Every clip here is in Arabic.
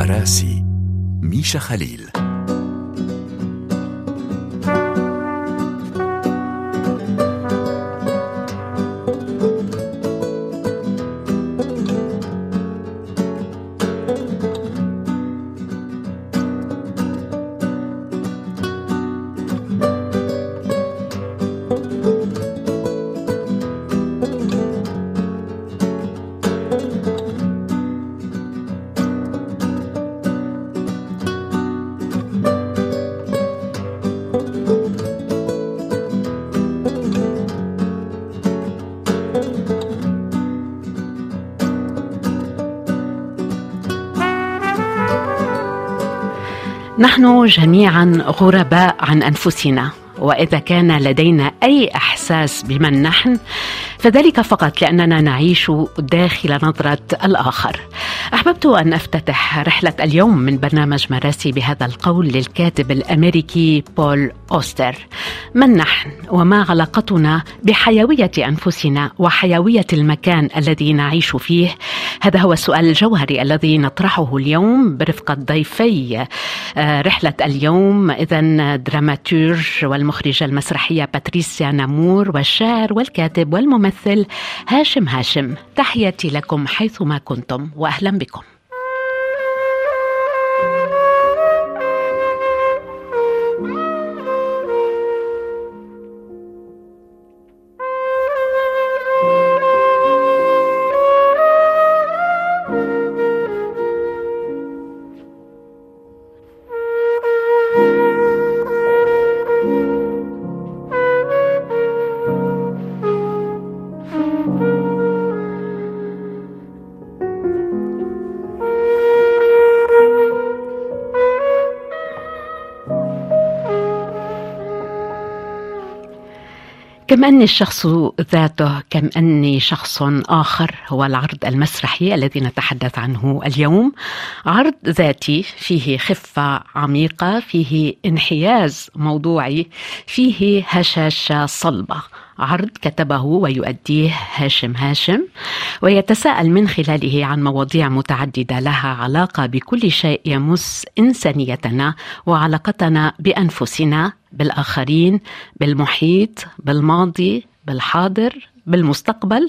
مراسي ميشا خليل. جميعا غرباء عن أنفسنا. وإذا كان لدينا أي إحساس بمن نحن فذلك فقط لأننا نعيش داخل نظرة الآخر. أحببت أن أفتتح رحلة اليوم من برنامج مراسي بهذا القول للكاتب الأمريكي بول أوستر. من نحن؟ وما علاقتنا بحيوية أنفسنا وحيوية المكان الذي نعيش فيه هذا هو السؤال الجوهري الذي نطرحه اليوم برفقه ضيفي آه، رحلة اليوم اذا دراماتورج والمخرجة المسرحية باتريسيا نامور والشاعر والكاتب والممثل هاشم هاشم تحياتي لكم حيثما كنتم واهلا بكم. كم أني الشخص ذاته كم أني شخص آخر هو العرض المسرحي الذي نتحدث عنه اليوم. عرض ذاتي فيه خفة عميقة فيه انحياز موضوعي فيه هشاشة صلبة. عرض كتبه ويؤديه هاشم هاشم ويتساءل من خلاله عن مواضيع متعددة لها علاقة بكل شيء يمس إنسانيتنا وعلاقتنا بأنفسنا. بالآخرين بالمحيط بالماضي بالحاضر بالمستقبل.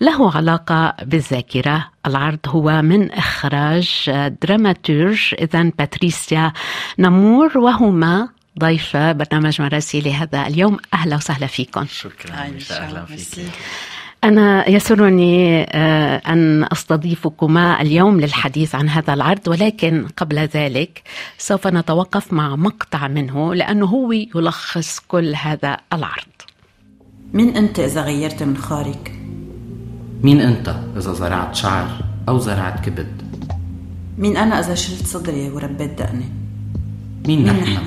له علاقة بالذاكرة. العرض هو من إخراج دراماتورج إذا باتريسيا نمور وهما ضيفة برنامج مراسي لهذا اليوم. أهلا وسهلا فيكم. شكرا. أهلا فيك. أنا يسرني آه، أن أستضيفكما اليوم للحديث عن هذا العرض ولكن قبل ذلك سوف نتوقف مع مقطع منه لأنه هو يلخص كل هذا العرض مين أنت إذا غيرت من خارج؟ مين أنت إذا زرعت شعر أو زرعت كبد؟ مين أنا إذا شلت صدري وربيت دقني؟ مين, مين نحن؟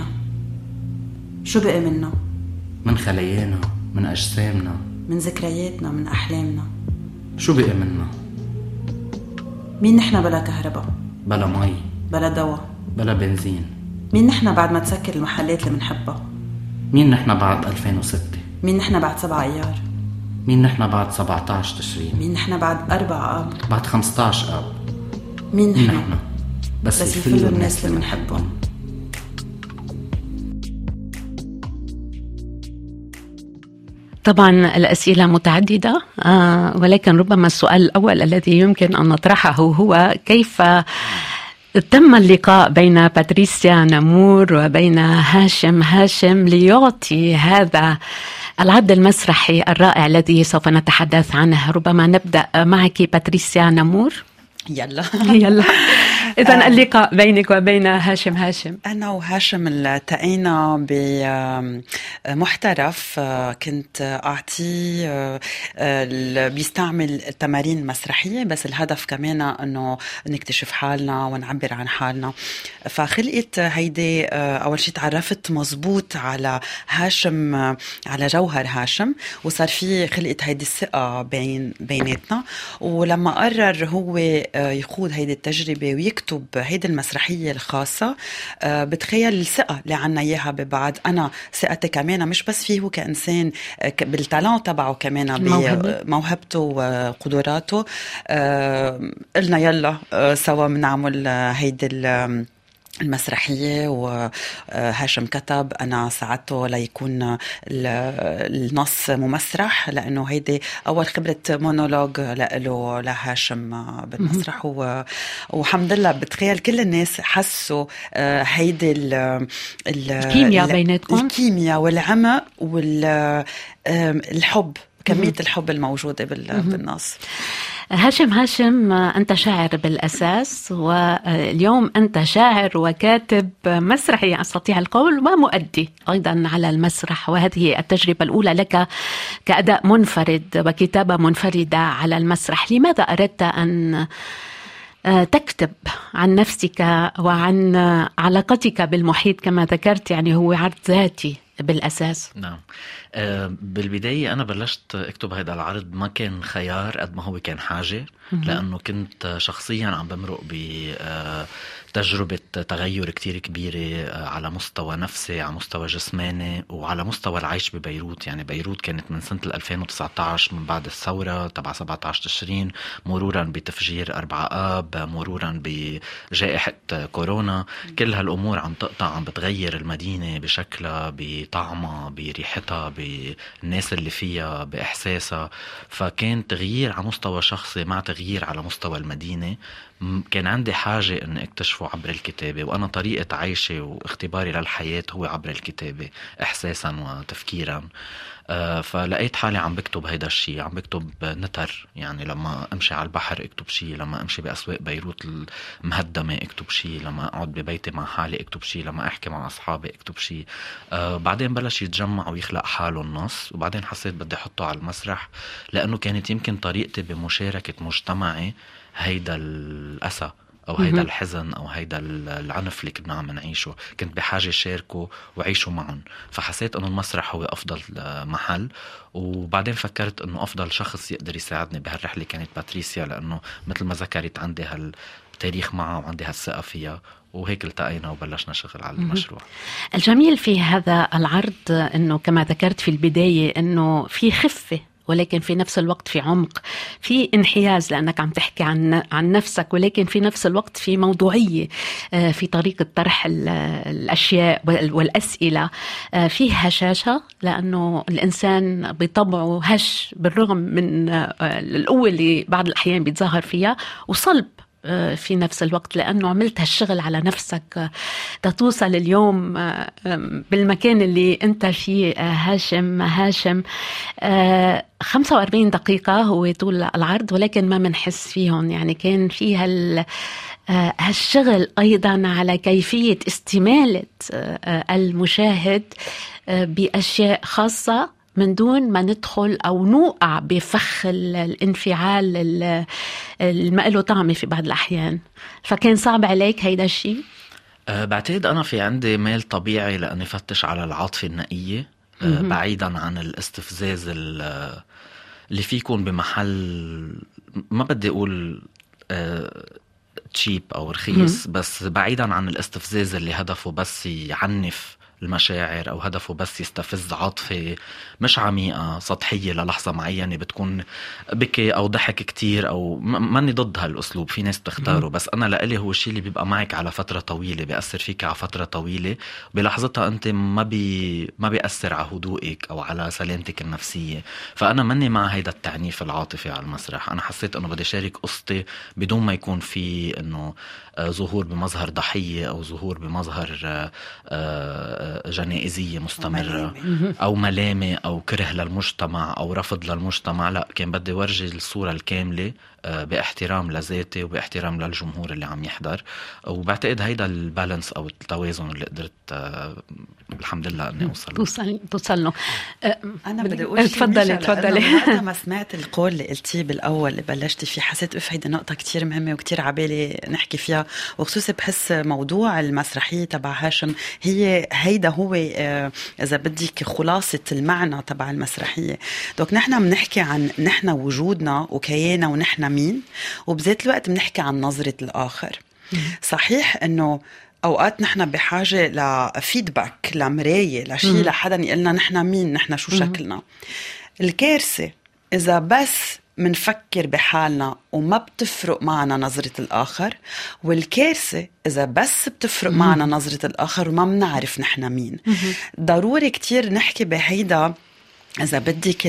شو بقي منا؟ من خلايانا من أجسامنا من ذكرياتنا من أحلامنا شو بقي منا؟ مين نحن بلا كهرباء؟ بلا مي بلا دواء بلا بنزين مين نحن بعد ما تسكر المحلات اللي بنحبها؟ مين نحن بعد 2006 مين نحن بعد 7 أيار؟ مين نحن بعد 17 تشرين؟ مين نحن بعد 4 آب؟ بعد 15 آب مين نحن؟ نحن بس, بس يفلوا الناس اللي بنحبهم طبعا الأسئلة متعددة آه ولكن ربما السؤال الأول الذي يمكن أن نطرحه هو كيف تم اللقاء بين باتريسيا نمور وبين هاشم؟ هاشم ليعطي هذا العرض المسرحي الرائع الذي سوف نتحدث عنه. ربما نبدأ معك باتريسيا نمور يلا. يلا. اذا آه. اللقاء بينك وبين هاشم. هاشم. أنا وهاشم التقينا بمحترف آه، كنت اعطيه آه، بيستعمل التمارين المسرحيه بس الهدف كمان إنه نكتشف حالنا ونعبر عن حالنا. فخلقت هيدي أول شيء تعرفت مزبوط على هاشم على جوهر هاشم وصار في خلقت هيدي الثقة بين بيناتنا. ولما قرر هو يخوض هيدي التجربة ويكتب هيدي المسرحية الخاصة. بتخيل الثقة اللي عنا إياها ببعض. أنا ثقتي كمان مش بس فيه هو كإنسان بالتالون تبعه كمان بموهبته وقدراته. قلنا يلا سوا بنعمل هيدي المسرحية وهاشم كتب أنا ساعدته ليكون النص ممسرح لأنه هيدي أول خبرة مونولوج له لهاشم بالمسرح. والحمد لله بتخيل كل الناس حسوا آه، هيدي الكيمياء بيناتكم؟ الكيمياء والعمق والحب كمية الحب الموجودة بالنص. هاشم هاشم أنت شاعر بالأساس واليوم أنت شاعر وكاتب مسرحي أستطيع القول ومؤدي أيضا على المسرح. وهذه التجربة الأولى لك كأداء منفرد وكتابة منفردة على المسرح. لماذا أردت أن تكتب عن نفسك وعن علاقتك بالمحيط؟ كما ذكرت يعني هو عرض ذاتي. بالأساس. نعم. آه، بالبداية أنا بلشت أكتب هذا العرض ما كان خيار قد ما هو كان حاجة لأنه كنت شخصيا عم بمرق ب آه، تجربة تغير كتير كبيرة آه، على مستوى نفسي على مستوى جسماني وعلى مستوى العيش ببيروت. يعني بيروت كانت من سنة 2019 من بعد الثورة تبع 17 تشرين مرورا بتفجير 4 آب مرورا بجائحة كورونا. كل هالأمور عم تقطع عم بتغير المدينة بشكلها بطعمها بريحتها بالناس اللي فيها بإحساسها. فكان تغيير على مستوى شخصي مع تغيير على مستوى المدينة. كان عندي حاجة أن أكتشفه عبر الكتابة وأنا طريقة عيشي واختباري للحياة هو عبر الكتابة إحساسا وتفكيرا. آه، فلقيت حالي عم بكتب هيدا الشيء عم بكتب نتر يعني لما أمشي على البحر أكتب شيء لما أمشي بأسواق بيروت المهدمة أكتب شيء لما أقعد ببيتي مع حالي أكتب شيء لما أحكي مع أصحابي أكتب شيء آه بعدين بلش يتجمع ويخلق حاله النص وبعدين حسيت بدي أحطه على المسرح لأنه كانت يمكن طريقتي بمشاركة مجتمعي هيدا الأسى أو هيدا الحزن أو هيدا العنف اللي كنا عم نعيشه. كنت بحاجة شاركه وعيشه معهم فحسيت إنه المسرح هو أفضل محل. وبعدين فكرت إنه أفضل شخص يقدر يساعدني بهالرحلة كانت باتريسيا لأنه مثل ما ذكرت عندي هالتاريخ معها وعندي هالثقة فيها. وهيك التقينا وبلشنا شغل على المشروع. الجميل في هذا العرض إنه كما ذكرت في البداية إنه في خفة ولكن في نفس الوقت في عمق في انحياز لأنك عم تحكي عن عن نفسك ولكن في نفس الوقت في موضوعية آه، في طريقة طرح الأشياء والأسئلة. آه، في هشاشة لأنه الإنسان بطبعه هش بالرغم من آه، القوة اللي بعض الأحيان بيتظاهر فيها وصلب. في نفس الوقت لأنه عملت هالشغل على نفسك آه، تتوصل اليوم آه، بالمكان اللي أنت فيه هاشم هاشم. 45 دقيقة هو طول العرض ولكن ما بنحس فيهم. يعني كان فيها هالشغل أيضا على كيفية استمالة المشاهد بأشياء خاصة. من دون ما ندخل أو نوقع بفخ الانفعال اللي له طعمه في بعض الأحيان. فكان صعب عليك هيدا الشيء أه بعتقد أنا في عندي ميل طبيعي لأني فتش على العاطفة النقية أه بعيدا عن الاستفزاز اللي في يكون بمحل ما بدي أقول أه تشيب أو رخيص بس بعيدا عن الاستفزاز اللي هدفه بس يعنف المشاعر أو هدفه بس يستفز عاطفة مش عميقة سطحية للحظة معينة بتكون بكي أو ضحك كتير أو ماني ضد هالأسلوب في ناس بتختاره. بس أنا لإلي هو الشيء اللي بيبقى معك على فترة طويلة بيأثر فيك على فترة طويلة. بلحظتها أنت ما بي ما بيأثر على هدوئك أو على سلامتك النفسية. فأنا ماني مع هيدا التعنيف العاطفي على المسرح. أنا حسيت إنه بدي شارك قصتي بدون ما يكون في إنه ظهور بمظهر ضحية أو ظهور بمظهر آه، آه، جنائزية مستمرة أو ملامة أو كره للمجتمع أو رفض للمجتمع لا كان بدي ورجي الصورة الكاملة آه، باحترام لذاتي وباحترام للجمهور اللي عم يحضر. وبعتقد هيدا البالانس أو التوازن اللي قدرت آه، الحمد لله إني أوصل توصل توصل له. أنا بدي أقول تفضلي تفضلي. ما سمعت القول اللي قلتيه بالأول اللي بلشتي فيه حسيت اف هيدي نقطة كتير مهمة وكتير عبالي نحكي فيها. وخصوصي بحس موضوع المسرحية تبع هاشم هي هي هيدا هو آه، إذا بدك خلاصة المعنى تبع المسرحية. دوك نحن بنحكي عن نحن وجودنا وكيانا ونحن مين وبذات الوقت بنحكي عن نظرة الآخر. صحيح إنه أوقات نحن بحاجة لفيدباك لمراية لشيء لحدا يقول لنا نحن مين نحن شو شكلنا. الكارثة إذا بس منفكر بحالنا وما بتفرق معنا نظرة الآخر والكارثة إذا بس بتفرق معنا نظرة الآخر وما بنعرف نحن مين. ضروري كتير نحكي بهيدا إذا بدك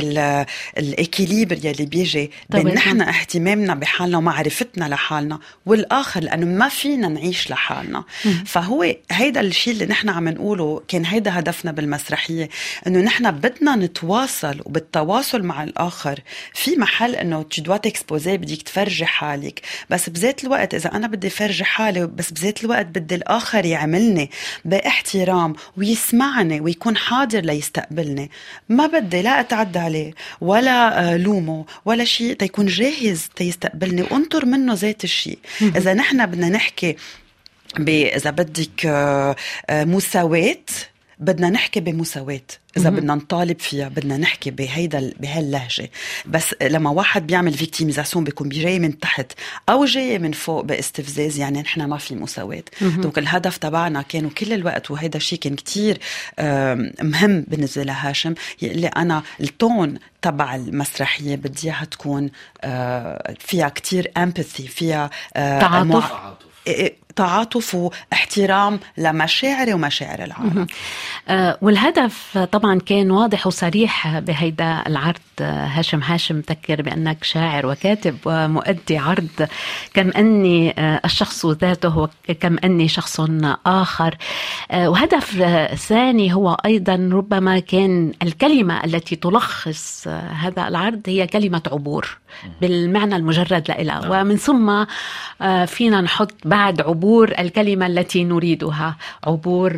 الإكيليبر يلي بيجي بين نحن اهتمامنا بحالنا ومعرفتنا لحالنا والآخر لأنه ما فينا نعيش لحالنا. فهو هيدا الشيء اللي نحن عم نقوله كان هيدا هدفنا بالمسرحية إنه نحن بدنا نتواصل وبالتواصل مع الآخر. في محل إنه dois t'exposer بدك تفرجي حالك. بس بذات الوقت إذا أنا بدي فرجي حالي بس بذات الوقت بدي الآخر يعملني باحترام ويسمعني ويكون حاضر ليستقبلني. ما بدي لا أتعدى عليه ولا آه، لومه ولا شيء. تيكون جاهز تيستقبلني وانطر منه ذات الشيء. إذا نحن بدنا نحكي إذا بدك آه، آه، مساواة بدنا نحكي بمساواة. إذا بدنا نطالب فيها بدنا نحكي بهيدا بهاللهجة. بس لما واحد بيعمل victimisation بيكون جاي من تحت أو جاي من فوق باستفزاز يعني نحن ما في مساواة. donc الهدف تبعنا كانوا كل الوقت وهيدا الشيء كان كتير مهم بالنسبة لهاشم. يقول لي أنا ال tone تبع المسرحية بدي إياها تكون آه، فيها كتير empathy فيها آه، تعاطف. تعاطف واحترام لمشاعري ومشاعر العالم. آه، والهدف طبعا كان واضح وصريح بهيدا العرض. هاشم هاشم تذكر بأنك شاعر وكاتب ومؤدي عرض. كم أني آه، الشخص ذاته وكم أني شخص آخر. آه، وهدف ثاني هو أيضا ربما كان الكلمة التي تلخص هذا العرض هي كلمة عبور بالمعنى المجرد لها نعم. ومن ثم فينا نحط بعد عبور الكلمة التي نريدها عبور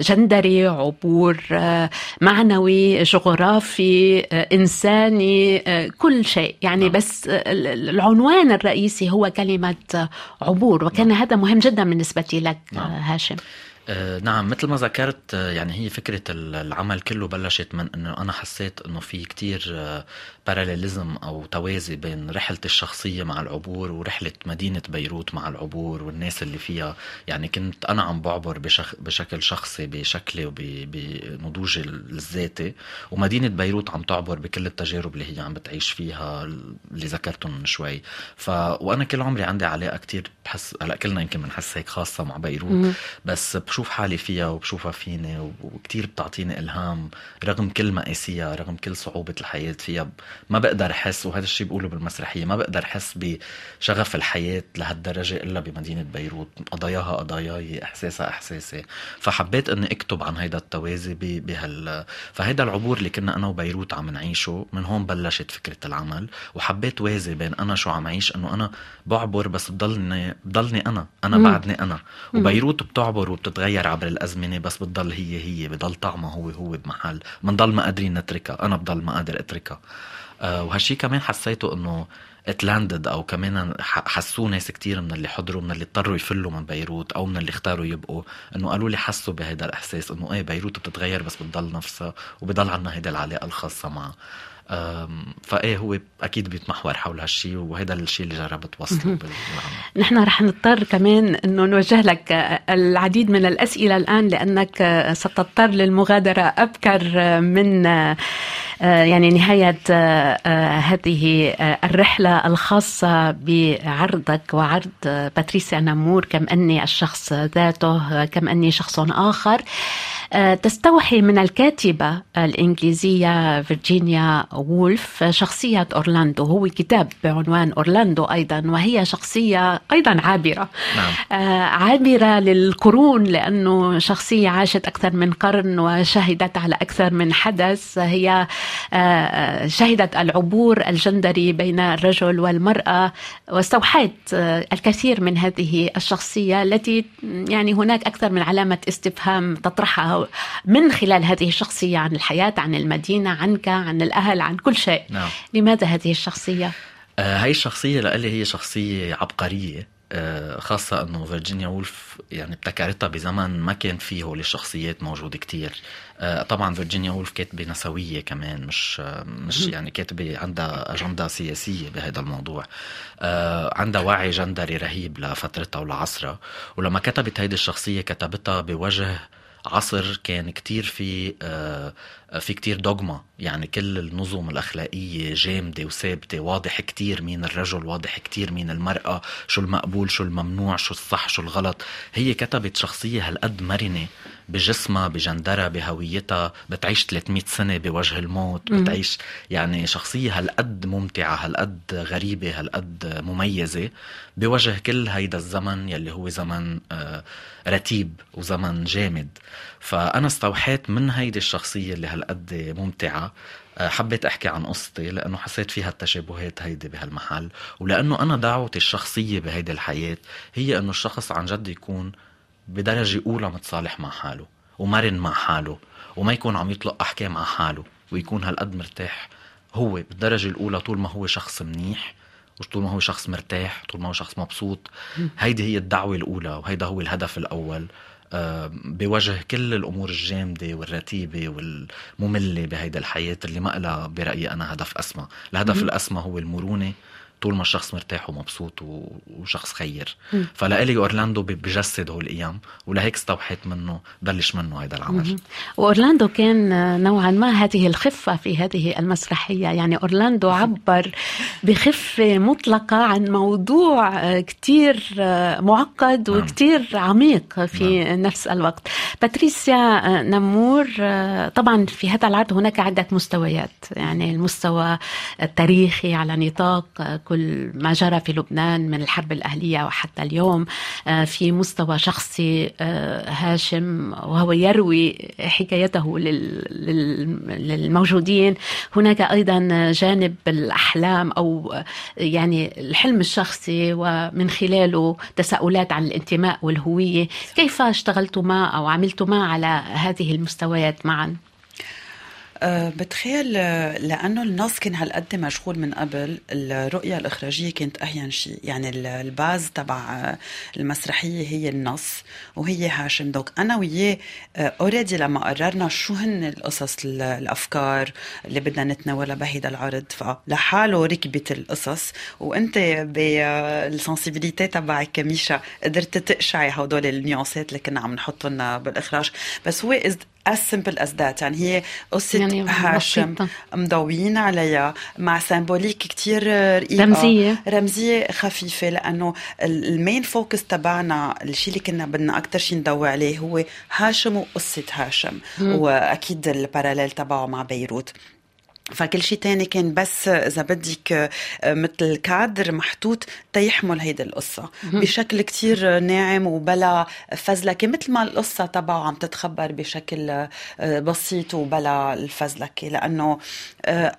جندري عبور معنوي جغرافي إنساني كل شيء يعني نعم. بس العنوان الرئيسي هو كلمة عبور وكان نعم. هذا مهم جدا بالنسبة لك نعم. هاشم آه، نعم مثل ما ذكرت آه، يعني هي فكرة العمل كله بلشت من إنه أنا حسيت إنه في كتير باراليليزم آه، أو توازي بين رحلة الشخصية مع العبور ورحلة مدينة بيروت مع العبور والناس اللي فيها. يعني كنت أنا عم بعبر بشخ بشكل شخصي بشكلي وبنضوجي الذاتي. ومدينة بيروت عم تعبر بكل التجارب اللي هي عم بتعيش فيها اللي ذكرتهم من شوي. ف وأنا كل عمري عندي علاقة كتير بحس هلأ كلنا يمكن بنحس هيك خاصة مع بيروت. بس بشوف حالي فيها وبشوفها فيني وكتير بتعطيني إلهام رغم كل مقاسيها رغم كل صعوبة الحياة فيها. ما بقدر أحس وهذا الشيء بقوله بالمسرحية ما بقدر أحس بشغف الحياة لهالدرجة إلا بمدينة بيروت. قضاياها قضاياي إحساسها إحساسي. فحبيت أني أكتب عن هيدا التوازي بهال فهيدا العبور اللي كنا أنا وبيروت عم نعيشه من هون بلشت فكرة العمل. وحبيت وازي بين أنا شو عم عيش أنه أنا بعبر بس بضلني بضلني أنا أنا بعدني أنا. وبيروت بتعبر وبتتغير بتتغير عبر الأزمنة بس بتضل هي هي بضل طعمها هو هو بمحل. بنضل ما قادرين نتركها أنا بضل ما قادر أتركها. أه وهالشي كمان حسيته إنه اتلاندد أو كمان حسوه ناس كتير من اللي حضروا من اللي اضطروا يفلوا من بيروت أو من اللي اختاروا يبقوا. إنه قالوا لي حسوا بهذا الإحساس إنه إيه بيروت بتتغير بس بتضل نفسها وبضل عنا هيدا العلاقة الخاصة معها. فإيه هو أكيد بيتمحور حول هالشيء وهذا الشيء اللي جربت بالعمل نحن رح نضطر كمان إنه نوجه لك العديد من الأسئلة الآن لأنك ستضطر للمغادرة أبكر من يعني نهاية هذه الرحلة الخاصة بعرضك وعرض باتريسيا نامور كم أني الشخص ذاته كم أني شخص آخر. آه، تستوحي من الكاتبة الإنجليزية فيرجينيا وولف شخصية أورلاندو هو كتاب بعنوان أورلاندو أيضا وهي شخصية أيضا عابرة نعم. آه، عابرة للقرون لأنه شخصية عاشت أكثر من قرن وشهدت على أكثر من حدث هي آه، شهدت العبور الجندري بين الرجل والمرأة واستوحيت الكثير من هذه الشخصية التي يعني هناك أكثر من علامة استفهام تطرحها من خلال هذه الشخصية عن الحياة عن المدينة عنك عن الأهل عن كل شيء. نعم. لماذا هذه الشخصية؟ آه هاي الشخصية لألي هي شخصية عبقرية. آه، خاصة إنه فيرجينيا وولف يعني ابتكرتها بزمن ما كان فيه هول الشخصيات موجودة كتير. آه، طبعا فيرجينيا وولف كاتبة نسوية كمان مش مش يعني كاتبة عندها أجندة سياسية بهذا الموضوع. عندها وعي جندري رهيب لفترتها ولعصرها. ولما كتبت هيدي الشخصية كتبتها بوجه عصر كان كتير في في كتير دوغما. يعني كل النظم الأخلاقية جامدة وثابتة واضح كتير مين الرجل واضح كتير مين المرأة شو المقبول شو الممنوع شو الصح شو الغلط. هي كتبت شخصية هالقد مرنة بجسمها بجندرها بهويتها. بتعيش 300 سنة بوجه الموت. بتعيش يعني شخصية هالقد ممتعة هالقد غريبة هالقد مميزة بوجه كل هيدا الزمن يلي هو زمن آه، رتيب وزمن جامد. فأنا استوحيت من هيدي الشخصية اللي هالقد ممتعة. آه، حبيت أحكي عن قصتي لأنه حسيت فيها التشابهات هيدي بهالمحل ولأنه أنا دعوتي الشخصية بهيدي الحياة هي إنه الشخص عن جد يكون بدرجة أولى متصالح مع حاله ومرن مع حاله وما يكون عم يطلق أحكام على حاله ويكون هالقد مرتاح هو بالدرجة الأولى طول ما هو شخص منيح وطول ما هو شخص مرتاح طول ما هو شخص مبسوط. هيدي هي الدعوة الأولى وهيدا هو الهدف الأول. آه، بوجه كل الأمور الجامدة والرتيبة والمملة بهيدا الحياة اللي ما لها برأيي أنا هدف أسمى، الهدف الأسمى هو المرونة طول ما الشخص مرتاح ومبسوط وشخص خير. فلإلي أورلاندو بجسد هول الأيام ولهيك استوحيت منه بلش منه هذا العمل. وأورلاندو كان نوعا ما هذه الخفة في هذه المسرحية. يعني أورلاندو عبر بخفة مطلقة عن موضوع كتير معقد نعم. وكتير عميق في نعم. نفس الوقت. باتريسيا نمور طبعا في هذا العرض هناك عدة مستويات. يعني المستوى التاريخي على نطاق كل ما جرى في لبنان من الحرب الأهلية وحتى اليوم آه، في مستوى شخصي آه، هاشم وهو يروي حكايته للموجودين هناك أيضا جانب الأحلام أو يعني الحلم الشخصي ومن خلاله تساؤلات عن الانتماء والهوية كيف اشتغلتما أو عملتما على هذه المستويات معا؟ أه، بتخيل أه، لأنه النص كان هالقد مشغول من قبل الرؤية الإخراجية كانت اهين شيء يعني ال base تبع أه، المسرحية هي النص وهي هاشم donc. أنا وياه already لما قررنا شو هن القصص الأفكار اللي بدنا نتناولها بهيدا العرض فلحاله ركبت القصص. وأنت بال sensibility تبعك ميشا قدرت تقشعي هدول ال nuance ات اللي كنا عم نحطهم بالإخراج. بس هو as simple as that. يعني هي قصة يعني هاشم مضويين عليها مع symbolique كتير رقيقة. رمزية. رمزية خفيفة لأنه ال main focus تبعنا الشيء اللي كنا بدنا أكتر شيء نضوي عليه هو هاشم وقصة هاشم. وأكيد ال parallèle تبعه مع بيروت. فكل شيء تاني كان بس إذا بدك آه، مثل كادر محطوط تيحمل هيدي القصة. بشكل كتير ناعم وبلا فزلكة. مثل ما القصة تبعه عم تتخبر بشكل آه، بسيط وبلا الفزلكة. لأنه آه،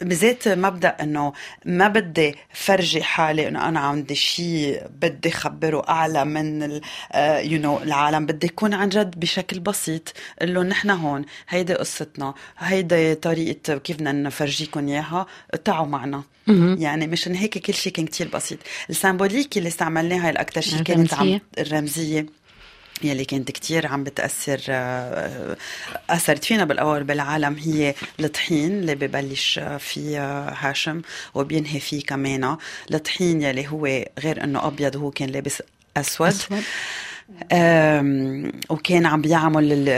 بذات مبدأ إنه ما بدي فرجي حالي إنه أنا عندي شيء بدي خبره أعلى من you know العالم. بدي يكون عن جد بشكل بسيط. له نحن هون هيدي قصتنا هيدي طريقة كيف بدنا نفرجيكم إياها تعوا معنا. يعني مشان هيك كل شيء كان كتير بسيط. ال symbolique اللي استعملناها الاكثر شيء كانت عم الرمزية. يلي كانت كتير عم بتأثر آه، أثرت فينا بالأول بالعالم هي الطحين اللي ببلش فيه هاشم وبينهي فيه كمان الطحين يلي هو غير أنه أبيض هو كان لابس أسود, أسود. وكان عم بيعمل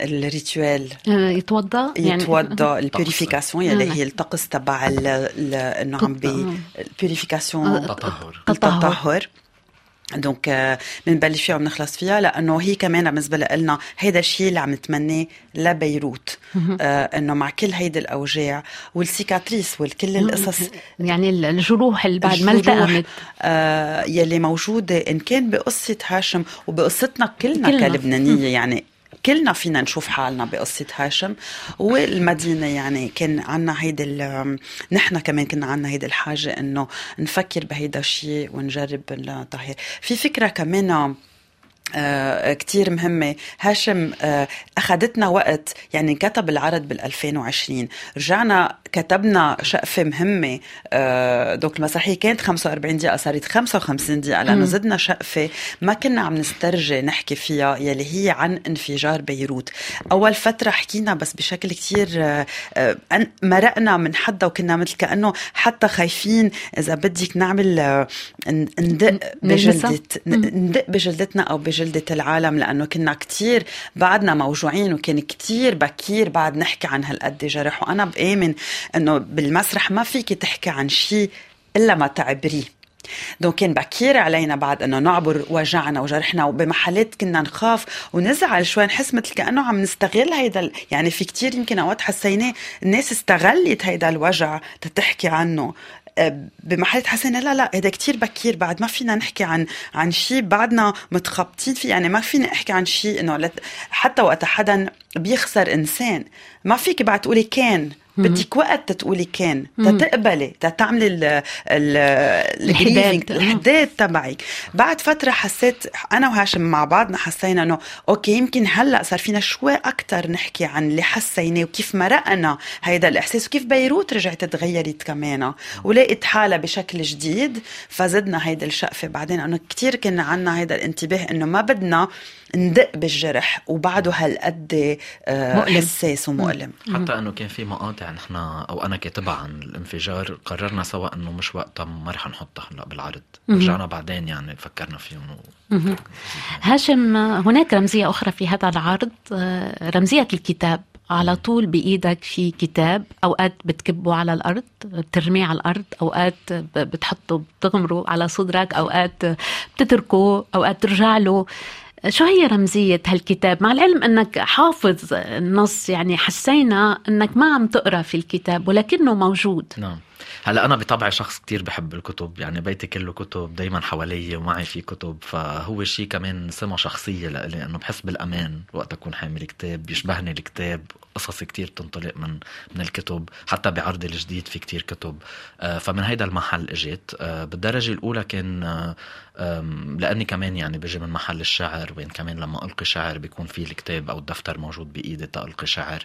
ال rituel آه، يتوضأ يعني يتوضأ. ال purification يلي هي الطقس تبع إنه عم بي ال purification التطهر التطهر donc بنبلش فيها وبنخلص فيها لأنه هي كمان بالنسبة لنا هيدا الشيء اللي عم نتمناه لبيروت. آه إنه مع كل هيدي الأوجاع والسيكاتريس والكل القصص يعني الجروح اللي بعد ما التأمت آه يلي موجودة إن كان بقصة هاشم وبقصتنا كلنا, كلنا. كلبنانية يعني كلنا فينا نشوف حالنا بقصة هاشم. والمدينة يعني كان عنا هيدي نحن كمان كنا عنا هيدي الحاجة إنه نفكر بهيدا الشيء ونجرب نطهر في فكرة كمان كتير مهمة. هاشم آه أخذتنا وقت يعني كتب العرض بال 2020 رجعنا كتبنا شقفة مهمة. آه دوك المسرحية كانت 45 دقيقة صارت 55 دقيقة. لأنه زدنا شقفة ما كنا عم نسترجي نحكي فيها يلي هي عن انفجار بيروت. أول فترة حكينا بس بشكل كتير آه آه مرقنا من حدا وكنا مثل كأنه حتى خايفين إذا بدك نعمل آه ندق بجلدة ندق بجلدتنا أو بجلدة جلدة العالم لأنه كنا كتير بعدنا موجوعين وكان كتير بكير بعد نحكي عن هالقد جرح. وأنا بآمن أنه بالمسرح ما فيك تحكي عن شيء إلا ما تعبريه. دونك كان بكير علينا بعد إنه نعبر وجعنا وجرحنا وبمحلات كنا نخاف ونزعل شوي نحس مثل كأنه عم نستغل هيدا يعني في كتير يمكن أوقات حسيناه الناس استغلت هيدا الوجع تتحكي عنه. بمحل حسينا لا لا هذا كتير بكير. بعد ما فينا نحكي عن عن شيء بعدنا متخبطين فيه. يعني ما فينا احكي عن شيء إنه حتى وقت حدا بيخسر إنسان ما فيك بعد تقولي كان. بدك وقت تقولي كان. تتقبلي تتعملي الحداد الحداد تبعك. بعد فترة حسيت أنا وهاشم مع بعضنا حسينا إنه أوكي يمكن هلأ صار فينا شوي أكثر نحكي عن اللي حسيناه وكيف مرقنا هيدا الإحساس وكيف بيروت رجعت تغيرت كمان. ولقيت حالها بشكل جديد فزدنا هيدا الشقفة. بعدين إنه كثير كنا عنا هيدا الانتباه إنه ما بدنا ندق بالجرح وبعده هالقد آه، حساس ومؤلم. حتى إنه كان في مقاطع نحن أو أنا كاتبها عن الانفجار قررنا سوا إنه مش وقتها ما رح نحطها هلأ بالعرض. رجعنا بعدين يعني فكرنا فيهم و... هاشم هناك رمزية أخرى في هذا العرض. آه، رمزية الكتاب. على طول بإيدك في كتاب. أوقات بتكبه على الأرض بترميه على الأرض. أوقات بتحطه بتغمره على صدرك. أوقات بتتركه. أوقات ترجع له. شو هي رمزية هالكتاب؟ مع العلم أنك حافظ النص يعني حسينا أنك ما عم تقرأ في الكتاب ولكنه موجود. نعم. هلا أنا بطبعي شخص كتير بحب الكتب يعني بيتي كله كتب دايما حوالي ومعي في كتب فهو شيء كمان سمة شخصية لإلي إنه بحس بالأمان وقت أكون حامل كتاب بيشبهني الكتاب قصص كتير تنطلق من من الكتب حتى بعرضي الجديد في كتير كتب. آه، فمن هيدا المحل إجيت. آه، بالدرجة الأولى كان آه، لأني كمان يعني بجي من محل الشعر وين كمان لما ألقي شعر بيكون في الكتاب أو الدفتر موجود بإيدي تالقي شعر.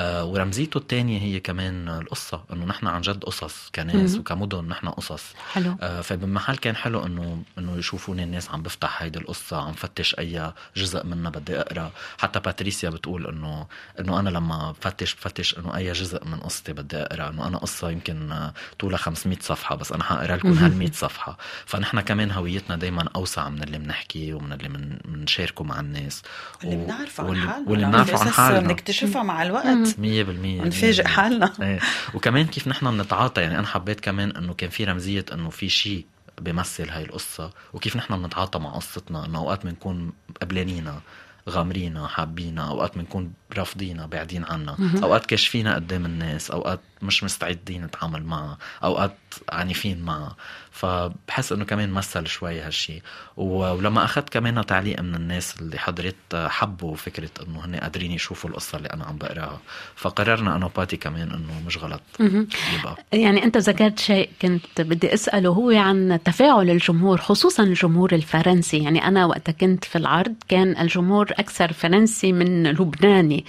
ورمزيته الثانية هي كمان القصة إنه نحن عن جد قصص كناس مم. وكمدن نحن قصص. حلو. آه فبالمحل كان حلو إنه إنه يشوفوني الناس عم بفتح هيدي القصة عم فتش أي جزء منها بدي أقرأ. حتى باتريسيا بتقول إنه إنه أنا لما بفتش بفتش إنه أي جزء من قصتي بدي أقرأ إنه أنا قصة يمكن طولها 500 صفحة بس أنا حاقرا لكم هال 100 صفحة. فنحن كمان هويتنا دائما أوسع من اللي بنحكي ومن اللي بنشاركه مع الناس. واللي بنعرفه عن حالنا. واللي بنعرفه عن حالنا. بنكتشفها مع الوقت. 100% بنفاجئ حالنا. إيه. وكمان كيف نحن بنتعاطى يعني أنا حبيت كمان إنه كان في رمزية إنه في شيء بيمثل هاي القصة وكيف نحن بنتعاطى مع قصتنا إنه أوقات بنكون قبلانينا غامرينا حابينا أوقات بنكون رافضينا بعدين عنا أوقات كاشفينا قدام الناس أوقات مش مستعدين نتعامل معها أوقات عنيفين معها فبحس إنه كمان مثل شوي هالشي. ولما أخذت كمان تعليق من الناس اللي حضرت حبوا فكرة إنه هن قادرين يشوفوا القصة اللي أنا عم بقراها. فقررنا أنا وباتي كمان إنه مش غلط. يبقى. يعني أنت ذكرت شيء كنت بدي أسأله هو عن تفاعل الجمهور خصوصا الجمهور الفرنسي. يعني أنا وقت كنت في العرض كان الجمهور أكثر فرنسي من لبناني.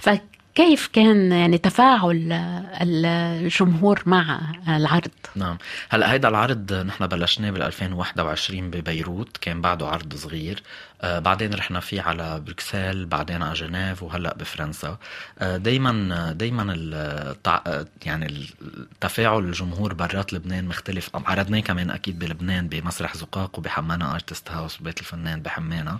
ف كيف كان يعني تفاعل الجمهور مع العرض؟ نعم هلا هيدا العرض نحن بلشناه بال 2021 ببيروت كان بعده عرض صغير بعدين رحنا فيه على بروكسل بعدين على جنيف وهلأ بفرنسا. آه دائما دائما التع... يعني التفاعل الجمهور برات لبنان مختلف. عرضناه كمان أكيد بلبنان بمسرح زقاق وبحمانا Artist House وبيت الفنان بحمانا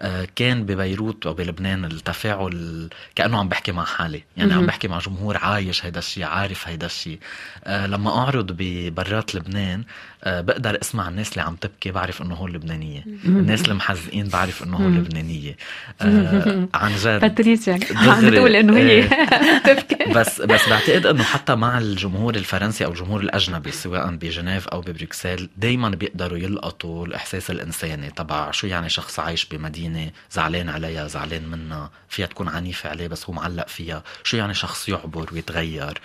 آه كان ببيروت وبلبنان التفاعل كأنه عم بحكي مع حالي. يعني عم بحكي مع جمهور عايش هيدا الشيء عارف هيدا الشيء آه لما أعرض ببرات لبنان آه بقدر اسمع الناس اللي عم تبكي بعرف إنه هول لبنانية. الناس المحزقين بعرف إنه هول لبنانية. آه عن جد. باتريسيا. عم تقول إنه هي إيه. تبكي. بس بس بعتقد إنه حتى مع الجمهور الفرنسي أو الجمهور الأجنبي سواء بجنيف أو ببروكسل دائما بيقدروا يلقطوا الإحساس الإنساني تبع شو يعني شخص عايش بمدينة زعلان عليها زعلان منها فيها تكون عنيفة عليه بس هو معلق فيها. شو يعني شخص يعبر ويتغير؟ آه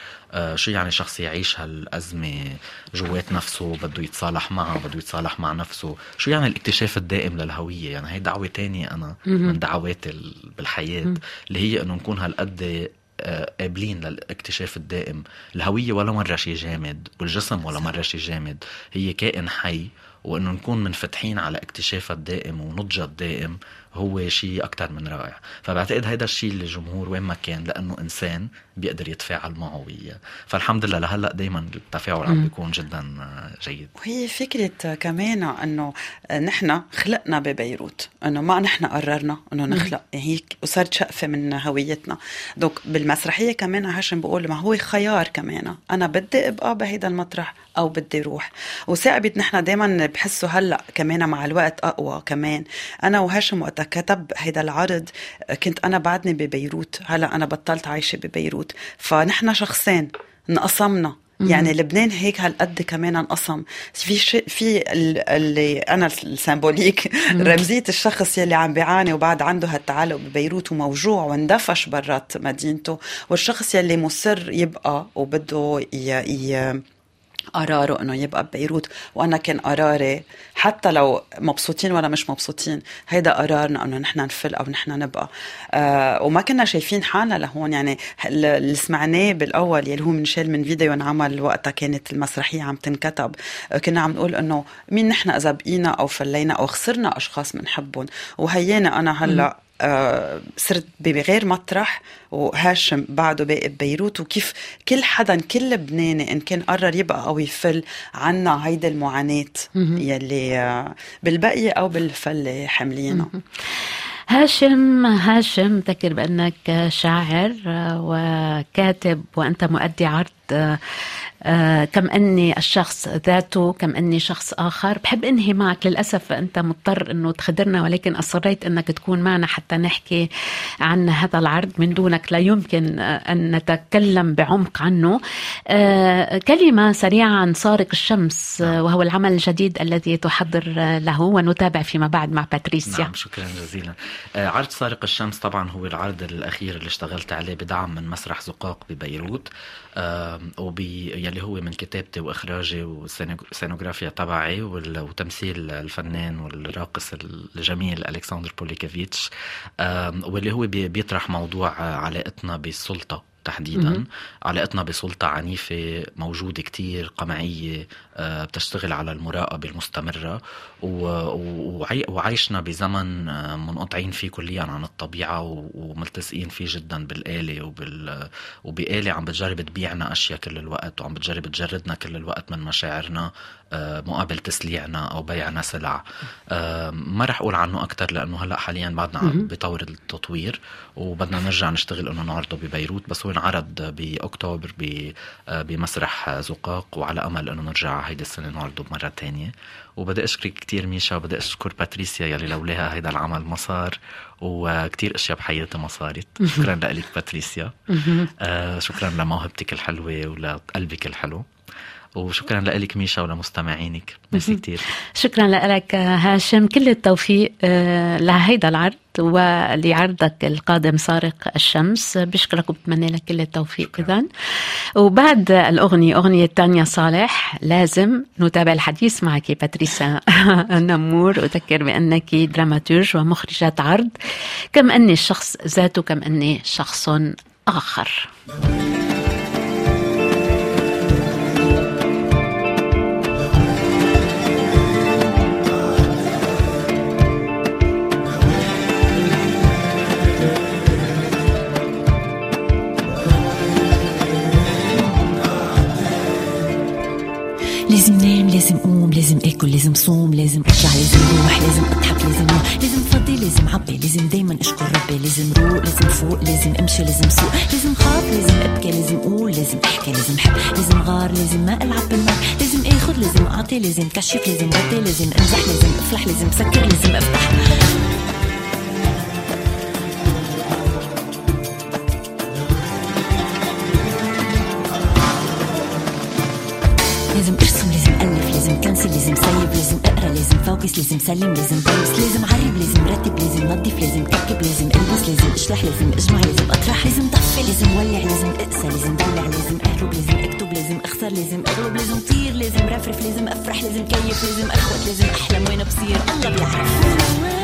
شو يعني شخص يعيش هالأزمة جوات نفسه بده يتصالح معها بده يتصالح مع نفسه؟ شو يعني الاكتشاف الدائم للهوية؟ يعني دعوة تانية أنا من دعواتي بالحياة اللي هي إنه نكون هالقد آه، قابلين للاكتشاف الدائم. الهوية ولا مرة شيء جامد والجسم ولا مرة شيء جامد. هي كائن حي وإنه نكون منفتحين على اكتشافها الدائم ونضجها الدائم. هو شيء أكثر من رائع. فبعتقد هذا الشيء اللي الجمهور وين ما كان لأنه إنسان بيقدر يتفاعل معه وياه فالحمد لله لهلأ دائما التفاعل عم بيكون جدا جيد. وهي فكرة كمان إنه نحن خلقنا ببيروت إنه ما نحن قررنا إنه نخلق هيك وصارت شقفة من هويتنا. دوك بالمسرحية كمان هاشم بقول ما هو خيار كمان أنا بدي أبقى بهيدا المطرح أو بدي روح. وثاقبت نحن دائما بحسه هلأ كمان مع الوقت أقوى كمان. أنا وهاشم وقتها كتب هيدا العرض كنت أنا بعدني ببيروت. هلأ أنا بطلت عايشة ببيروت. فنحن شخصين انقسمنا. يعني لبنان هيك هالقد كمان انقسم. في شيء في اللي أنا السيمبوليك رمزية الشخص يلي عم بيعاني وبعد عنده هالتعلق ببيروت وموجوع واندفش برات مدينته. والشخص يلي مصر يبقى وبده ي... ي... قراره إنه يبقى ببيروت. وأنا كان قراري حتى لو مبسوطين ولا مش مبسوطين هيدا قرارنا إنه نحن نفل أو نحن نبقى. آه وما كنا شايفين حالنا لهون. يعني اللي سمعناه بالأول يلي هو منشال من فيديو انعمل وقتها كانت المسرحية عم تنكتب. آه كنا عم نقول إنه مين نحن إذا بقينا أو فلينا أو خسرنا أشخاص بنحبهم. وهينا أنا هلأ صرت بغير مطرح وهاشم بعده باقي ببيروت وكيف كل حدا كل لبناني إن كان قرر يبقى أو يفل عنا هيدي المعاناة يلي آه، بالبقيه أو بالفله حاملينها هاشم هاشم ذكر بأنك شاعر آه، وكاتب وأنت مؤدي عرض آه، كم أني الشخص ذاته كم أني شخص آخر. بحب إنهي معك. للأسف أنت مضطر إنه تخدرنا ولكن أصريت إنك تكون معنا حتى نحكي عن هذا العرض. من دونك لا يمكن آه، أن نتكلم بعمق عنه. آه، كلمة سريعه عن سارق الشمس وهو العمل الجديد الذي تحضر له ونتابع فيما بعد مع باتريسيا. نعم شكرا جزيلا. عرض سارق الشمس طبعا هو العرض الأخير اللي اشتغلت عليه بدعم من مسرح زقاق ببيروت وبي يلي هو من كتابتي وإخراجي والسينوغرافيا تبعي وتمثيل الفنان والراقص الجميل ألكسندر بوليكافيتش واللي هو بيطرح موضوع علاقتنا بالسلطه تحديدا. علاقتنا بسلطة عنيفة موجودة كتير قمعية آه، بتشتغل على المراقبة المستمرة. وعايشنا بزمن آه، منقطعين فيه كليا عن الطبيعة وملتصقين فيه جدا بالآلة وبال وبآلة عم بتجرب تبيعنا أشياء كل الوقت وعم بتجرب تجردنا كل الوقت من مشاعرنا. مقابل تسليعنا أو بيعنا سلع. ما رح أقول عنه أكتر لأنه هلأ حاليا بعدنا بطور التطوير وبدنا نرجع نشتغل إنه نعرضه ببيروت بس هو انعرض بأكتوبر بمسرح زقاق وعلى أمل إنه نرجع هيدي السنة نعرضه مرة تانية. وبدي أشكرك كتير ميشا وبدي أشكر باتريسيا يلي لولاها هيدا العمل ما صار وكتير أشياء بحياتي ما صارت. شكرا لك باتريسيا. آه شكرا لموهبتك الحلوة ولقلبك الحلو. وشكرا لك ميشا ولمستمعينك. ميرسي كثير شكرا لك هاشم. كل التوفيق آه، لهيدا العرض ولعرضك القادم سارق الشمس. بشكرك وبتمنى لك كل التوفيق اذا. وبعد الأغنية أغنية تانيا صالح لازم نتابع الحديث معك باتريسا نمور أذكر بأنك دراماتورج ومخرجه عرض. كم أني الشخص ذاته كم أني شخص آخر. فوق لازم سوق لازم خاف لازم أبكي لازم أقول لازم أحكي لازم حب لازم غار لازم ما ألعب بالنار لازم آخذ لازم أعطي لازم كشف لازم غطي لازم امزح لازم أفلح لازم سكر لازم أفتح. فوكس لازم سلم لازم بوس لازم عرب لازم رتب لازم نظف لازم كركب لازم ألبس لازم أشلح لازم أجمع لازم أطرح لازم طفي لازم ولع لازم أقسى لازم دلع لازم أهرب لازم أكتب لازم أخسر لازم أغلب لازم طير لازم رفرف لازم أفرح لازم كيف لازم اخوت لازم أحلم وين بصير الله بيعرف.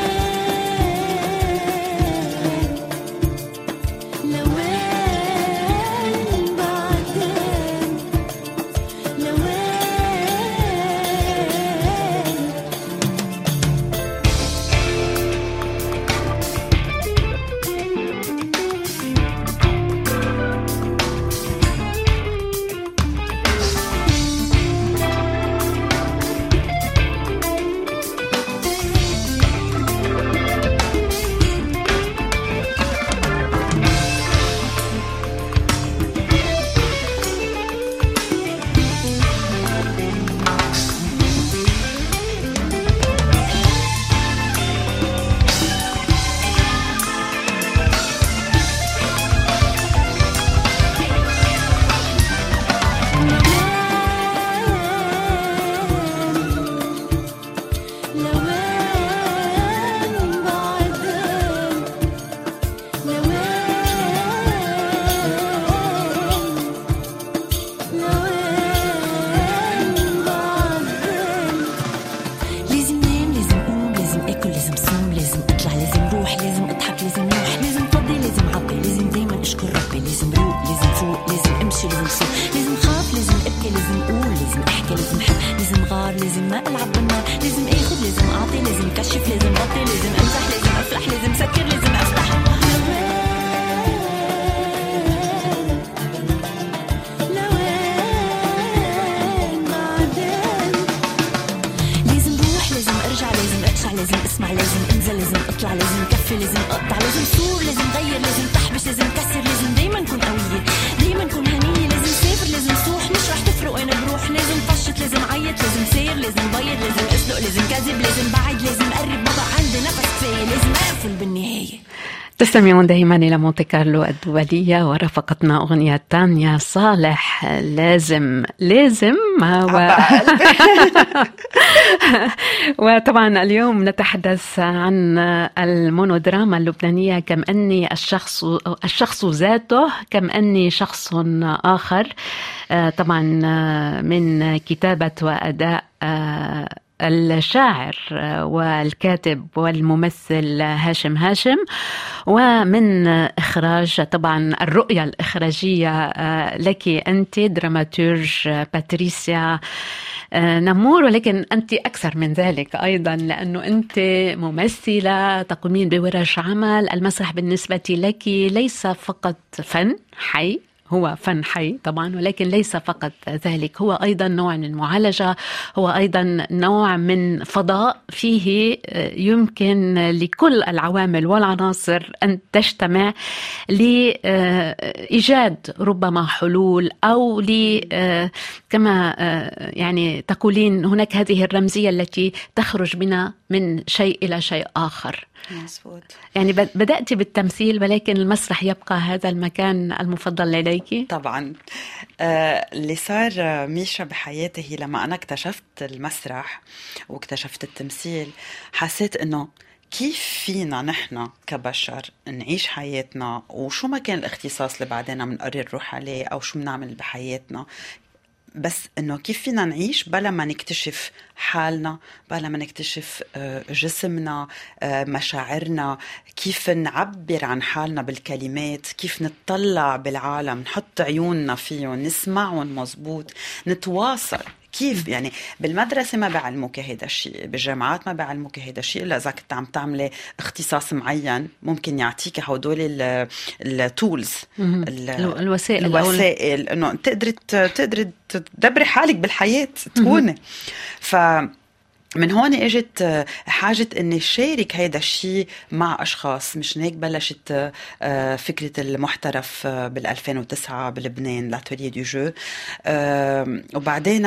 تستمعون دائما إلى مونتي كارلو الدولية ورافقتنا أغنية تانيا صالح. لازم لازم و... وطبعا اليوم نتحدث عن المونودراما اللبنانية. كم أني الشخص الشخص ذاته كم أني شخص آخر. طبعا من كتابة وأداء الشاعر والكاتب والممثل هاشم هاشم ومن إخراج طبعا الرؤية الإخراجية لك أنت دراماتورج باتريسيا نمور ولكن أنت أكثر من ذلك أيضا لأنه أنت ممثلة تقومين بورش عمل المسرح بالنسبة لك ليس فقط فن حي. هو فن حي طبعا ولكن ليس فقط ذلك. هو أيضا نوع من المعالجه هو أيضا نوع من فضاء. فيه يمكن لكل العوامل والعناصر أن تجتمع لإيجاد ربما حلول أو ل كما يعني تقولين هناك هذه الرمزية التي تخرج بنا من شيء إلى شيء آخر مزبوط. يعني بدأت بالتمثيل ولكن المسرح يبقى هذا المكان المفضل لديك؟ طبعا آه اللي صار ميشا بحياتي لما أنا اكتشفت المسرح واكتشفت التمثيل حسيت إنه كيف فينا نحن كبشر نعيش حياتنا وشو ما كان الاختصاص اللي بعدين بنقرر نروح عليه أو شو بنعمل بحياتنا بس إنه كيف فينا نعيش بلا ما نكتشف حالنا بلا ما نكتشف آه، جسمنا آه، مشاعرنا كيف نعبر عن حالنا بالكلمات كيف نطلع بالعالم نحط عيوننا فيهم نسمعهم مزبوط نتواصل. كيف يعني بالمدرسة ما بيعلموك هيدا الشيء بالجامعات ما بيعلموك هيدا الشيء إلا إذا كنت عم تعملي اختصاص معين ممكن يعطيك هدول ال tools الوسائل الوسائل إنه تقدري تقدري تدبري حالك بالحياة تكوني. ف من هون إجت آه، حاجة إني شارك هيدا الشيء مع أشخاص. مش هيك بلشت آه، فكرة المحترف آه، بال 2009 بلبنان L'Atelier du Je. وبعدين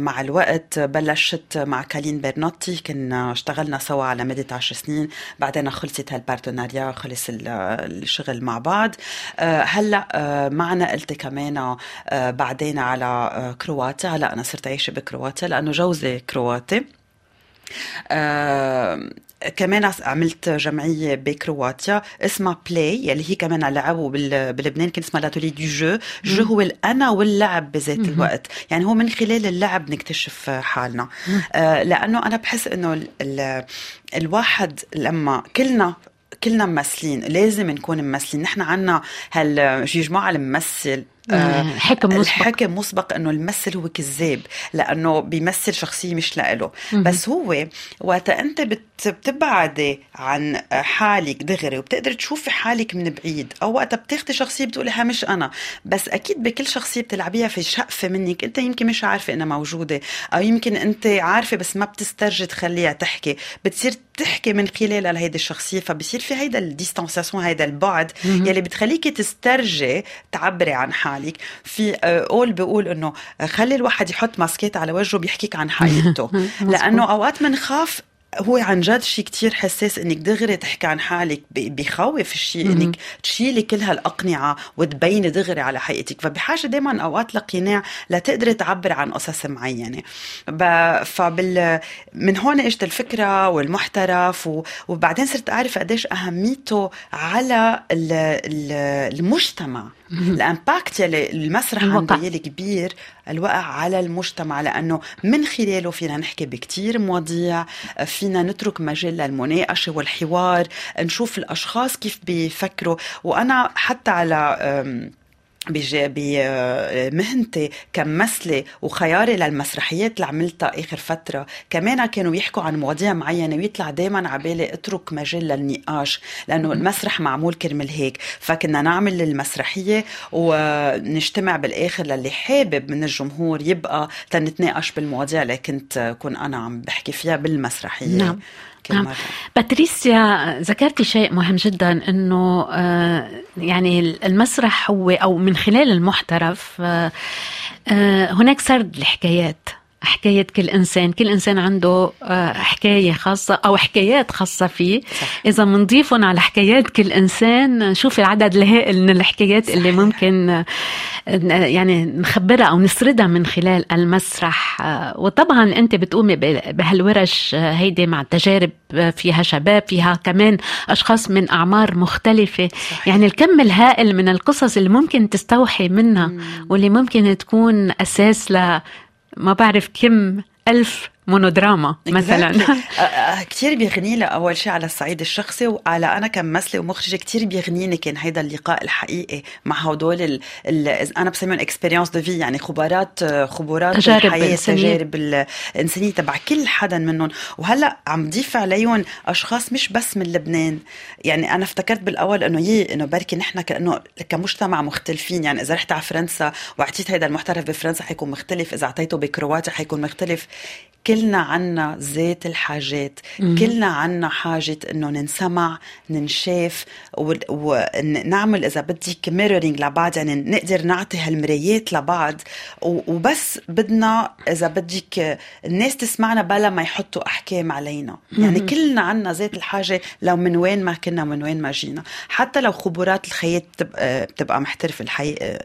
مع الوقت بلشت مع كالين برنوتي كنا اشتغلنا سوا على مدة 10 سنين. بعدين خلصت هال partenariat خلص الشغل مع بعض. هلأ معنا قلت كمان بعدين على كرواتيا. هلأ أنا صرت عايشة بكرواتيا لأنه جوزي كرواتي. آه كمان عملت جمعية بكرواتيا اسمها Play يلي هي كمان لعبوا بلبنان كان اسمها L'Atelier du Je je هو الأنا واللعب بذات الوقت. يعني هو من خلال اللعب نكتشف حالنا. آه لأنه أنا بحس أنه الواحد لما كلنا كلنا ممثلين لازم نكون ممثلين. نحن عنا هالجماعة الممثل حكم مسبق. الحكم مسبق إنه الممثل هو كذاب لأنه بيمثل شخصية مش لإله. بس هو وقت أنت بتبعدي عن حالك دغري وبتقدر تشوفي حالك من بعيد أو وقت بتاخدي شخصية بتقولي ها مش أنا بس أكيد بكل شخصية بتلعبيها في شقفة منك أنت يمكن مش عارفة إنها موجودة أو يمكن أنت عارفة بس ما بتسترجي تخليها تحكي. بتصير تحكي من خلال هيدي الشخصية فبصير في هيدا الديستانسياسيون هيدا البعد يلي بتخليكي تسترجي تعبري عن حالك. في قول بيقول إنه خلي الواحد يحط ماسكات على وجهه بيحكيك عن حقيقته لأنه أوقات بنخاف هو عن جد شيء كتير حساس إنك دغري تحكي عن حالك بخوف الشيء إنك تشيلي كل هالاقنعه وتبيني دغري على حقيقتك. فبحاجة دائما أوقات لقناع لتقدري تعبر عن قصص معينة. فبال من هون إجت الفكرة والمحترف و... وبعدين صرت أعرف قديش أهميته على المجتمع. الامباكت يلي المسرح عنده يلي كبير الوقع على المجتمع. لأنه من خلاله فينا نحكي بكتير مواضيع فينا نترك مجال للمناقشة والحوار نشوف الأشخاص كيف بيفكروا. وأنا حتى على بمهنتي كممثلة وخياري للمسرحيات اللي عملتها آخر فترة. كمان كانوا يحكوا عن مواضيع معينة ويطلع دايما عبالي اترك مجال للنقاش لأنه المسرح معمول كرمال هيك. فكنا نعمل المسرحية ونجتمع بالآخر للي حابب من الجمهور يبقى تنتناقش بالمواضيع اللي كنت كون أنا عم بحكي فيها بالمسرحية. نعم. نعم. باتريسيا ذكرتي شيء مهم جدا إنه آه، يعني المسرح هو أو من خلال المحترف آه، آه، هناك سرد الحكايات حكاية كل إنسان كل إنسان عنده آه، حكاية خاصة أو حكايات خاصة فيه صح. إذا منضيفهم على حكايات كل إنسان شوف العدد الهائل من الحكايات صحيح. اللي ممكن آه، يعني نخبرها أو نسردها من خلال المسرح آه، وطبعا أنت بتقومي بهالورش هيدي مع تجارب فيها شباب فيها كمان أشخاص من أعمار مختلفة صحيح. يعني الكم الهائل من القصص اللي ممكن تستوحي منها واللي ممكن تكون أساس ل ما بعرف كم ألف مونودراما مثلا. كثير بيغني أول شيء على الصعيد الشخصي وعلى أنا كممثله ومخرجة كثير بيغنيني كان هيدا اللقاء الحقيقي مع هدول ال ال أنا بسميهم expériences de vie يعني خبرات خبرات تجارب الحياة تجارب الانسانيه تبع كل حدا منهم. وهلأ عم ضيف عليهم أشخاص مش بس من لبنان. يعني أنا افتكرت بالأول إنه يي إنه بركي نحن كأنه كمجتمع مختلفين. يعني إذا رحت على فرنسا واعطيت هيدا المحترف بفرنسا حيكون مختلف إذا اعطيته بكرواتيا حيكون مختلف. كلنا عنا ذات الحاجات. مم. كلنا عنا حاجة إنه ننسمع ننشاف ونعمل إذا بدك ميرورينج لبعض يعني نقدر نعطي هالمرايات لبعض. وبس بدنا إذا بدك الناس تسمعنا بلا ما يحطوا أحكام علينا. يعني كلنا عنا ذات الحاجة لو من وين ما كنا من وين ما جينا. حتى لو خبرات الخياط بتبقى, بتبقى محترفة الحقيقة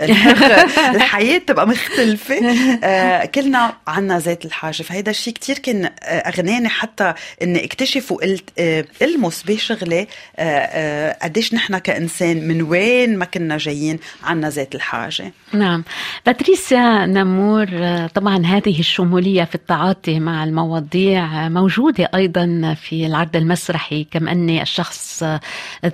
الحياة تبقى مختلفة. آه كلنا عنا ذات الحاجة فهيدا الشيء كتير كان آه، أغناني حتى إني اكتشف وقلت آه ألمس بشغلي آه قديش نحن كإنسان من وين ما كنا جايين عنا ذات الحاجة. نعم. باتريسيا نمور طبعا هذه الشمولية في التعاطي مع المواضيع موجودة أيضا في العرض المسرحي كم أني الشخص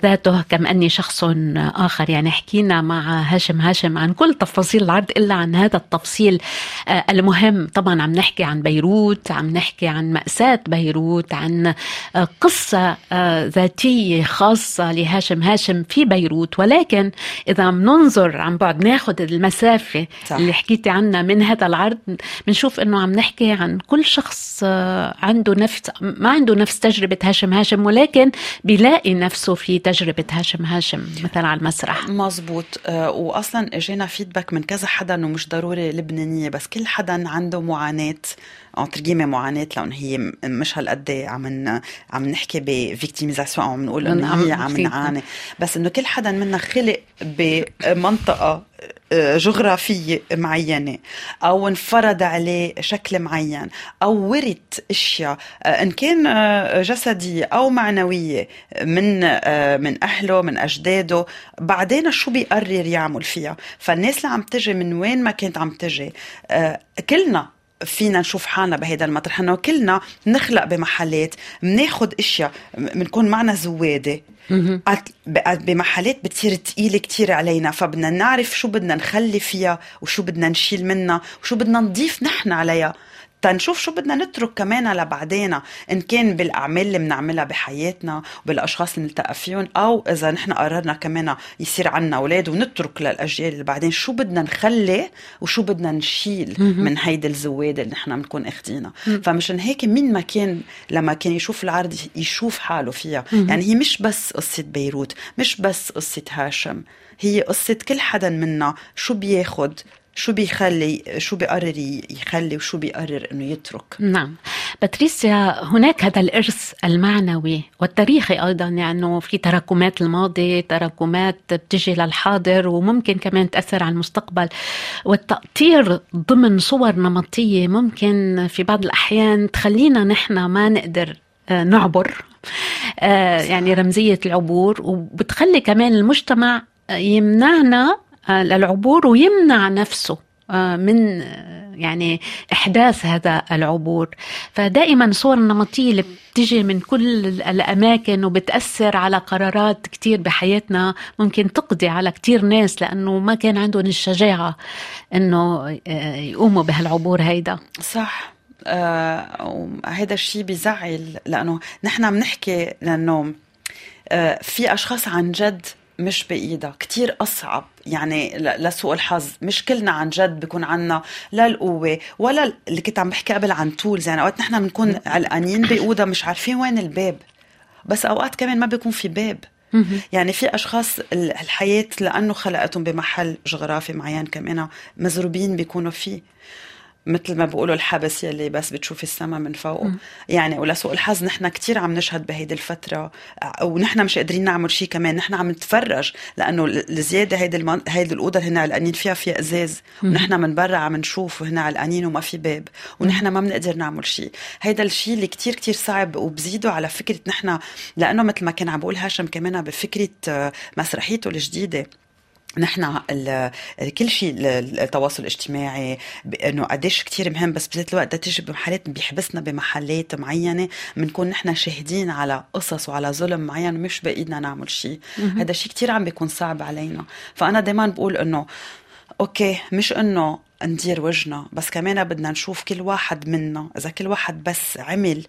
ذاته كم أني شخص آخر. يعني حكينا مع هاشم هاشم هاشم عن كل تفاصيل العرض إلا عن هذا التفصيل آه، المهم طبعا عم نحكي عن بيروت عم نحكي عن مأساة بيروت عن آه، قصة آه، ذاتية خاصة لهاشم. هاشم في بيروت ولكن إذا بننظر عن بعد ناخذ المسافة صح. اللي حكيتي عنها من هذا العرض بنشوف إنه عم نحكي عن كل شخص عنده نفس ما عنده نفس تجربة هاشم. هاشم ولكن بيلاقي نفسه في تجربة هاشم. هاشم مثلا على المسرح. مزبوط وأصلا إجينا فيدباك من كذا حدا إنه مش ضروري لبنانية بس كل حدا عنده معاناة ترجمه معاناة لأن هي مش هالقد عم عم نحكي بفيكتيميزاسيون أو عم نقول إنه هي عم نعاني. بس إنه كل حدا منا خلق بمنطقة جغرافية معينة أو انفرض عليه شكل معين أو ورث أشياء آه، إن كان آه، جسدية أو معنوية من من أهله من أجداده بعدين شو بيقرر يعمل فيها؟ فالناس اللي عم تجي من وين ما كانت عم تجي كلنا فينا نشوف حالنا بهيدا المطرح انه كلنا نخلق بمحلات بناخذ أشياء بنكون معنا زوادة. بمحلات بتصير تقيلة كتير علينا. فبدنا نعرف شو بدنا نخلي فيها وشو بدنا نشيل منها وشو بدنا نضيف نحن عليها. تنشوف شو بدنا نترك كمان لبعدين إن كان بالأعمال اللي بنعملها بحياتنا وبالاشخاص اللي نلتقى فيهم أو إذا نحن قررنا كمان يصير عنا أولاد ونترك للأجيال اللي بعدين شو بدنا نخلي وشو بدنا نشيل من هيدي الزواد اللي نحن بنكون أخذينها. فمشان هيك مين ما كان لما كان يشوف العرض يشوف حاله فيها. يعني هي مش بس قصة بيروت مش بس قصة هاشم هي قصة كل حدا منا شو بياخد شو بيخلي شو بيقرر يخلي وشو بيقرر إنه يترك. نعم. باتريسيا هناك هذا الإرث المعنوي والتاريخي أيضا يعني في تراكمات الماضي تراكمات بتجي للحاضر وممكن كمان تأثر على المستقبل. والتأطير ضمن صور نمطية ممكن في بعض الأحيان تخلينا نحن ما نقدر آه، نعبر آه، يعني رمزية العبور وبتخلي كمان المجتمع يمنعنا آه، للعبور ويمنع نفسه آه، من آه، يعني إحداث هذا العبور. فدائما صور النمطية اللي بتجي من كل الأماكن وبتأثر على قرارات كتير بحياتنا ممكن تقضي على كتير ناس لأنه ما كان عندهم الشجاعة إنه يقوموا بهالعبور هيدا. صح. آه هذا الشيء بيزعل لأنه نحن عم نحكي لأنه آه في أشخاص عن جد مش بايدها كتير أصعب. يعني لسوء الحظ. مش كلنا عن جد بيكون عنا لا القوة ولا اللي كنت عم بحكي قبل عن تولز يعني أوقات نحن بنكون علقانين بأوضة مش عارفين وين الباب. بس أوقات كمان ما بيكون في باب. يعني في أشخاص الحياة لأنه خلقتهم بمحل جغرافي معين كمان مزروبين بيكونوا فيه. مثل ما بيقولوا الحبس يلي بس بتشوفي السما من فوق يعني ولسوء الحظ نحن كتير عم نشهد بهيدي الفترة ونحن مش قادرين نعمل شيء كمان نحن عم نتفرج لأنه الزيادة هيدي المن... هيدي الأوضة اللي هن علقانين فيها فيها إزاز ونحن من برا عم نشوف وهن علقانين وما في باب ونحن ما بنقدر نعمل شيء هيدا الشيء اللي كتير كتير صعب وبزيده على فكرة نحن لأنه مثل ما كان عم بقول هاشم كمان بفكرة آه، مسرحيته الجديدة. نحن كل شيء التواصل الاجتماعي إنه قديش كثير مهم بس بذات الوقت تيجي بمحلات بيحبسنا بمحلات معينة بنكون نحن شاهدين على قصص وعلى ظلم معين ومش بإيدنا نعمل شيء. هذا الشيء كثير عم بيكون صعب علينا. فأنا دائما بقول إنه أوكي مش إنه ندير وجهنا بس كمان بدنا نشوف كل واحد منا إذا كل واحد بس عمل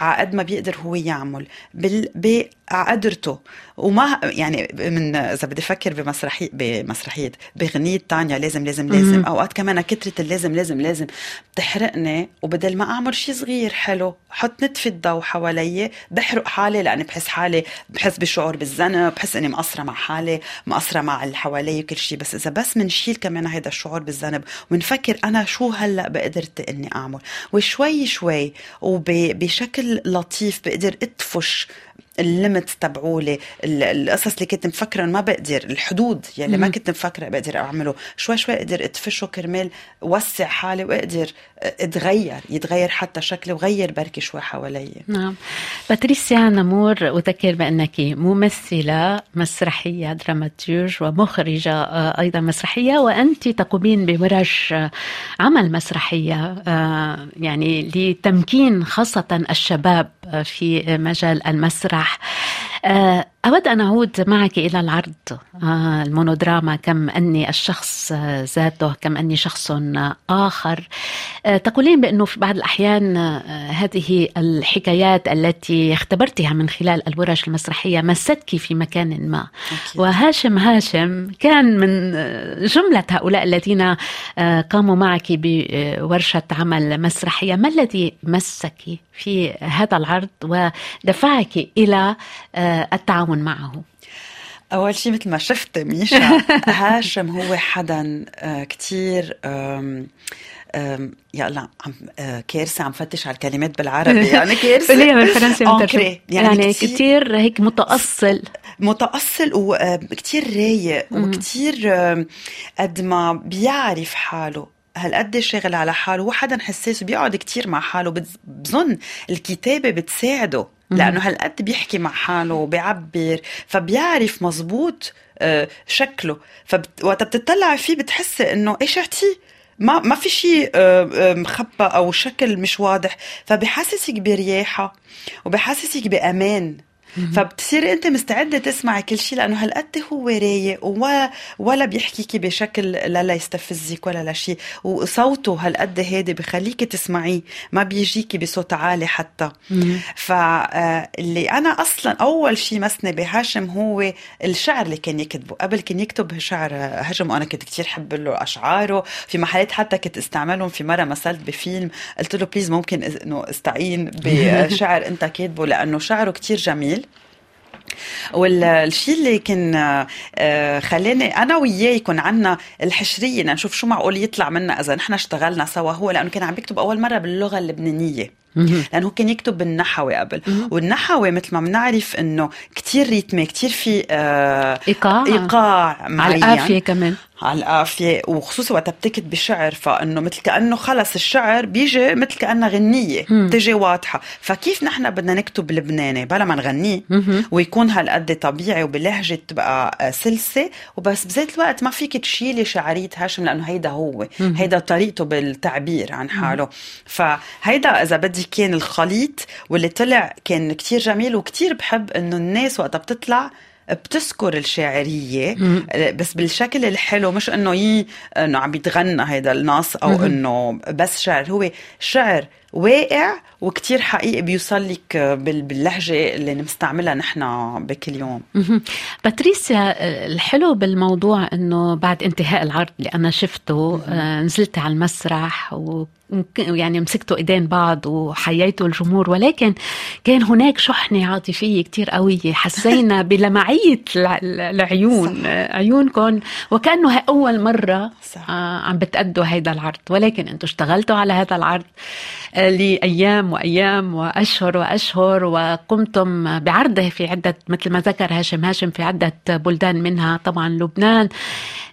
على قد ما بيقدر هو يعمل بال... قدرته وما يعني من إذا بدي أفكر بمسرحيه بمسرحية بغنيه تانيا لازم لازم لازم. أوقات كمان كثره اللازم لازم لازم بتحرقني. وبدل ما أعمل شيء صغير حلو حط نتفه الضوء حوالي بحرق حالي لأني بحس حالي بحس بشعور بالذنب بحس إني مقصرة مع حالي مقصرة مع اللي حوالي وكل شيء بس إذا بس منشيل كمان هذا الشعور بالذنب ونفكر أنا شو هلأ بقدرت إني أعمل. وشوي شوي وبشكل لطيف بقدر ادفش ال limites تبعولي القصص اللي كنت مفكرة ما بقدر الحدود يلي ما كنت مفكرة بقدر أعمله. شوي شوي أقدر ادفشه كرمال وسع حالي وأقدر اتغير يتغير حتى شكلي وغير بركي شوي حوالي نعم. باتريسيا نمور أذكر بأنك ممثلة مسرحية دراماتورج ومخرجة آه، أيضا مسرحية وأنت تقومين بورش عمل مسرحية آه، يعني لتمكين خاصة الشباب في مجال المسرح. آه، أود أن أعود معك إلى العرض. آه، المونودراما كم أني الشخص ذاته كم أني شخص آخر. آه، تقولين بأنه في بعض الأحيان هذه الحكايات التي اختبرتها من خلال الورش المسرحية مستك في مكان ما. أكيد. وهاشم هاشم كان من جملة هؤلاء الذين قاموا معك بورشة عمل مسرحية. ما الذي مسك في هذا العرض ودفعك إلى التعاون؟ معه. أول شيء مثل ما شفت ميشا هاشم هو حدا آه، كتير يا الله عم آه، كارثة عم فتش على الكلمات بالعربي. يعني كارثة. قوليها بالفرنسي يعني, يعني كتير, كتير هيك متأصل. متأصل وكتير رايق وكتير قد ما بيعرف حاله. هالقد شاغل على حاله. هو حدا حساس وبيقعد كتير مع حاله. بظن الكتابة بتساعده. لأنه هالقد بيحكي مع حاله وبيعبر فبيعرف مزبوط آه، شكله. فوقت بتطلع فيه بتحسي إنه إيش اعتي ما ما في شيء آه، آه، مخبى أو شكل مش واضح. فبحسسك برياحة وبحسسك بأمان. فبتصيري أنت مستعدة تسمعي كل شيء لأنه هالقد هو رايق ولا ولا بيحكيكي بشكل لا لا يستفزك ولا لا شيء. وصوته هالقد هادي بخليكي تسمعيه ما بيجيكي بصوت عالي حتى. فاللي أنا أصلا أول شيء مسني بهاشم هو الشعر اللي كان يكتبه. قبل كان يكتب شعر هجم وأنا كنت كثير حب له أشعاره. في محلات حتى كنت استعملهم في مرة مثلت بفيلم قلت له بليز ممكن إنه استعين بشعر أنت كاتبه لأنه شعره كثير جميل. والشيء اللي كان آه، خلاني أنا وياه يكون عنا الحشرية نشوف شو معقول يطلع منا إذا نحن اشتغلنا سوا هو لأنه كان عم بيكتب أول مرة باللغة اللبنانية. لأنه كان يكتب بالنحوي قبل. والنحوي مثل ما بنعرف إنه كتير ريتمي كتير في آه إيقاع. إيقاع معين على القافيه كمان. على القافية وخصوصا وقت بتكتب بشعر فإنه مثل كأنه خلص الشعر بيجي مثل كأنها غنية بتجي واضحة. فكيف نحن بدنا نكتب لبناني؟ بلا ما نغنيه. ويكون هالقد طبيعي وبلهجة تبقى سلسة. وبس بذات الوقت ما فيك تشيلي شعرية هاشم لأنه هيدا هو. هيدا طريقته بالتعبير عن حاله. فهيدا إذا بدي كان الخليط واللي طلع كان كتير جميل وكتير بحب إنه الناس وقتها بتطلع بتذكر الشاعرية بس بالشكل الحلو مش إنه يي إنه عم بيتغنى هذا النص أو إنه بس شعر هو شعر واقع وكتير حقيقي بيوصل لك باللهجة اللي نستعملها نحن بكل يوم. باتريسيا الحلو بالموضوع إنه بعد انتهاء العرض اللي أنا شفته آه، نزلت على المسرح و يعني مسكتوا إيدين بعض وحييتوا الجمهور ولكن كان هناك شحنة عاطفية كتير قوية حسينا بلمعية العيون. عيونكم وكأنه أول مرة صح. آه، عم بتأدوا هيدا العرض ولكن أنتم اشتغلتوا على هذا العرض آه، لأيام وأيام وأشهر وأشهر وقمتم بعرضه في عدة مثل ما ذكر هاشم هاشم في عدة بلدان منها طبعا لبنان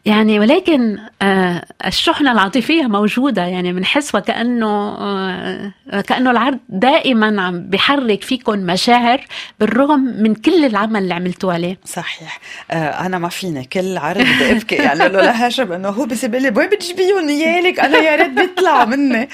يعني ولكن آه، الشحنة العاطفية موجودة يعني بنحس وكأنه آه، كأنه العرض دائما عم بحرك فيكم مشاعر بالرغم من كل العمل اللي عملتوا عليه. صحيح. آه، أنا ما فيني كل عرض بدي أبكي. يعني لو لهاشم إنه هو بس لي وين بتجيبيهم يالك أنا يا ريت بيطلع مني.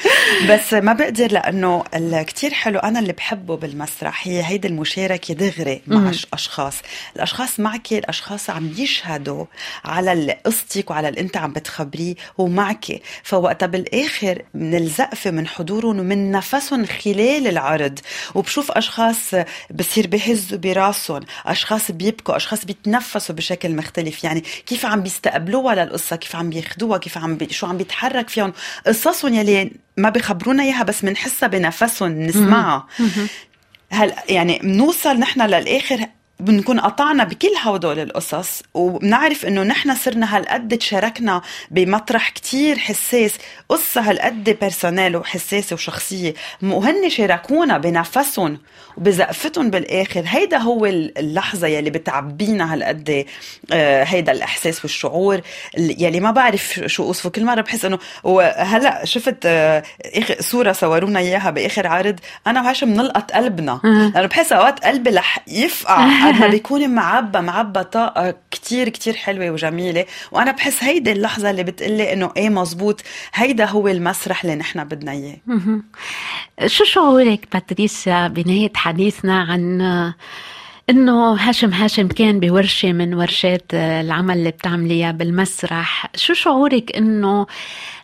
بس ما بقدر لأنه كتير حلو. أنا اللي بحبه بالمسرح هي هيدي المشاركة دغري مع أشخاص. الأشخاص معك الأشخاص عم يشهدوا على قصتك وعلى اللي انت عم بتخبريه ومعك. فوقتها بالآخر من الزقفه من حضورهم ومن نفسهم خلال العرض. وبشوف أشخاص بصير بهزوا براسهم أشخاص بيبكوا أشخاص بيتنفسوا بشكل مختلف. يعني كيف عم بيستقبلوها للقصة؟ كيف عم بياخذوها كيف عم بي... شو عم بيتحرك فيهم؟ قصصهم يلي ما بيخبرونا إياها بس بنحسها بنفسهم نسمعها هل يعني بنوصل نحن للآخر بنكون قطعنا بكل هدول القصص وبنعرف إنه نحن صرنا هالقد تشاركنا بمطرح كتير حساس قصة هالقد بيرسونيل وحساسة وشخصية. وهن شاركونا بنفسهم وبزقفتهم بالآخر. هيدا هو اللحظة يلي بتعبينا هالقد آه، هيدا الإحساس والشعور يلي ما بعرف شو أوصفه. كل مرة بحس إنه وهلا شفت آه، صورة صورونا إياها بآخر عرض أنا وهاشم نلقط قلبنا. لأنه بحس أوقات قلبي رح يفقع. قد ما بيكون معبى معبى طاقة كتير كتير حلوة وجميلة. وأنا بحس هيدي اللحظة اللي بتقلي إنه إيه مزبوط هيدا هو المسرح اللي نحن بدنا إياه. شو شعورك باتريسيا بنهاية حديثنا عن إنه هاشم هاشم كان بورشة من ورشات العمل اللي بتعمليها بالمسرح؟ شو شعورك إنه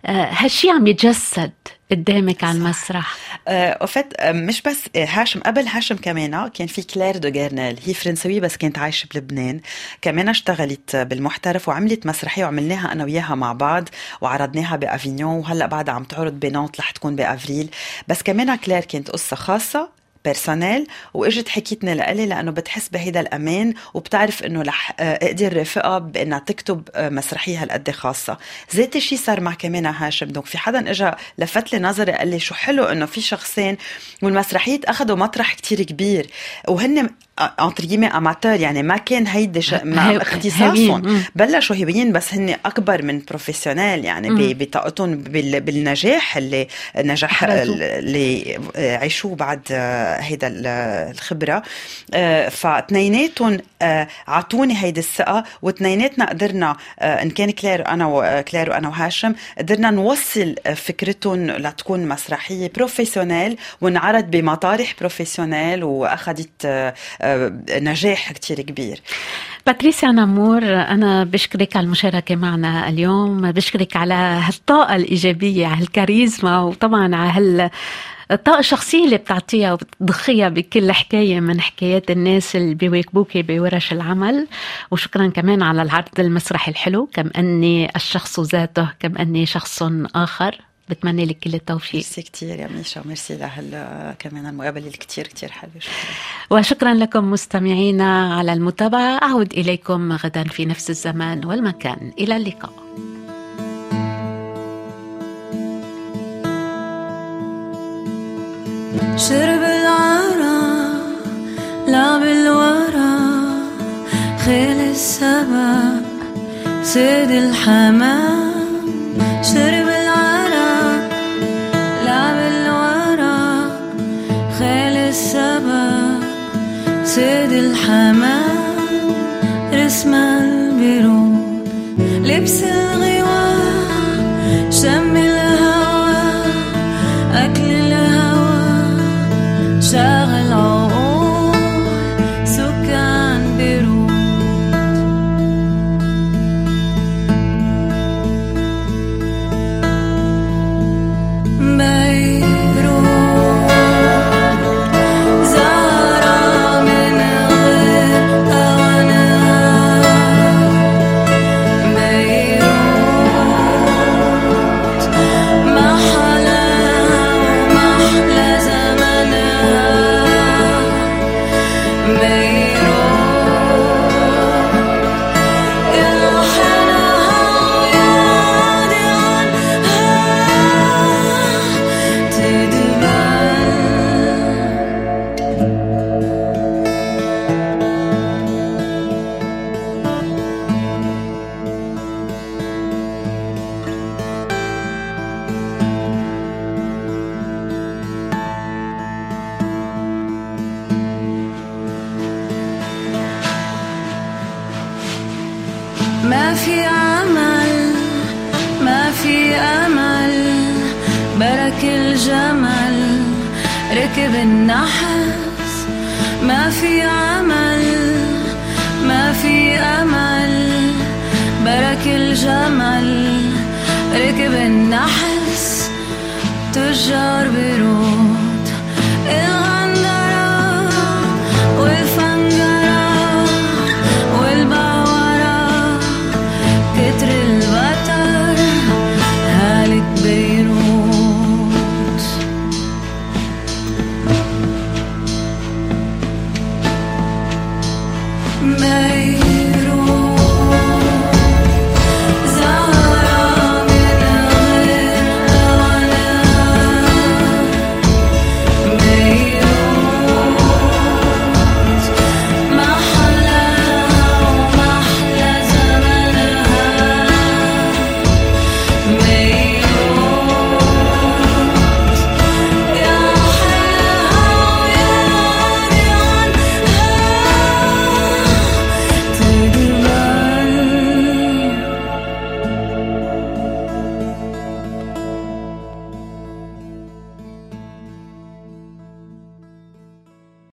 هالشي عم يتجسد؟ قدامك على المسرح. آه مش بس هاشم قبل هاشم كمان كان في كلير دو جيرنال هي فرنسوية بس كانت عايشة بلبنان كمان اشتغلت بالمحترف وعملت مسرحية وعملناها أنا وياها مع بعض وعرضناها بأفينيون وهلأ بعدها عم تعرض بنانت رح تكون بأفريل. بس كمان كلير كانت قصة خاصة personnelle وإجت حكيتني لإلي لأنه بتحس بهيدا الأمان وبتعرف إنه رح آه، أقدر رافقها بإنها تكتب آه، مسرحيه هالقد خاصة. ذات الشيء صار مع كمان هاشم. donc في حدا اجى لفت لي نظري قال لي شو حلو إنه في شخصين والمسرحية اخذوا مطرح كتير كبير وهن entre guillemets amateurs يعني ما كان هيدي ش... ما اختصاصهم. بلشوا هوايين بس هن أكبر من professionnels يعني بطاقتهم بال... بالنجاح اللي نجح اللي عيشوه بعد هيدا الخبرة. آه، فاثنيناتهم آه، أعطوني هيدي الثقة واثنيناتنا قدرنا آه، إن كان كلير أنا وكلير وأنا وهاشم قدرنا نوصل فكرتهم لتكون مسرحية professionnelle ونعرض بمطارح professionnels وأخذت نجاح كتير كبير. باتريسيا نامور أنا بشكرك على المشاركة معنا اليوم بشكرك على هالطاقة الإيجابية على الكاريزما وطبعا على هال الطاقة الشخصية اللي بتعطيها وبتضخيها بكل حكاية من حكايات الناس اللي بيواكبوك بورش العمل. وشكرا كمان على العرض المسرحي الحلو كم أني الشخص ذاته كم أني شخص آخر. بتمنى لك كل التوفيق. ميرسي كثير يا ميشا. ميرسي لهال كمان المقابلة اللي كثير كثير حلوة. شكرا. وشكرا لكم مستمعينا على المتابعة. أعود إليكم غدا في نفس الزمان والمكان. إلى اللقاء. شرب العرا لعب الورا خيل السبع سيد الحمام. شرب الحمام رسم البرود لبس ركب النحس ما في عمل ما في أمل. برك الجمل ركب النحس تجار بروح.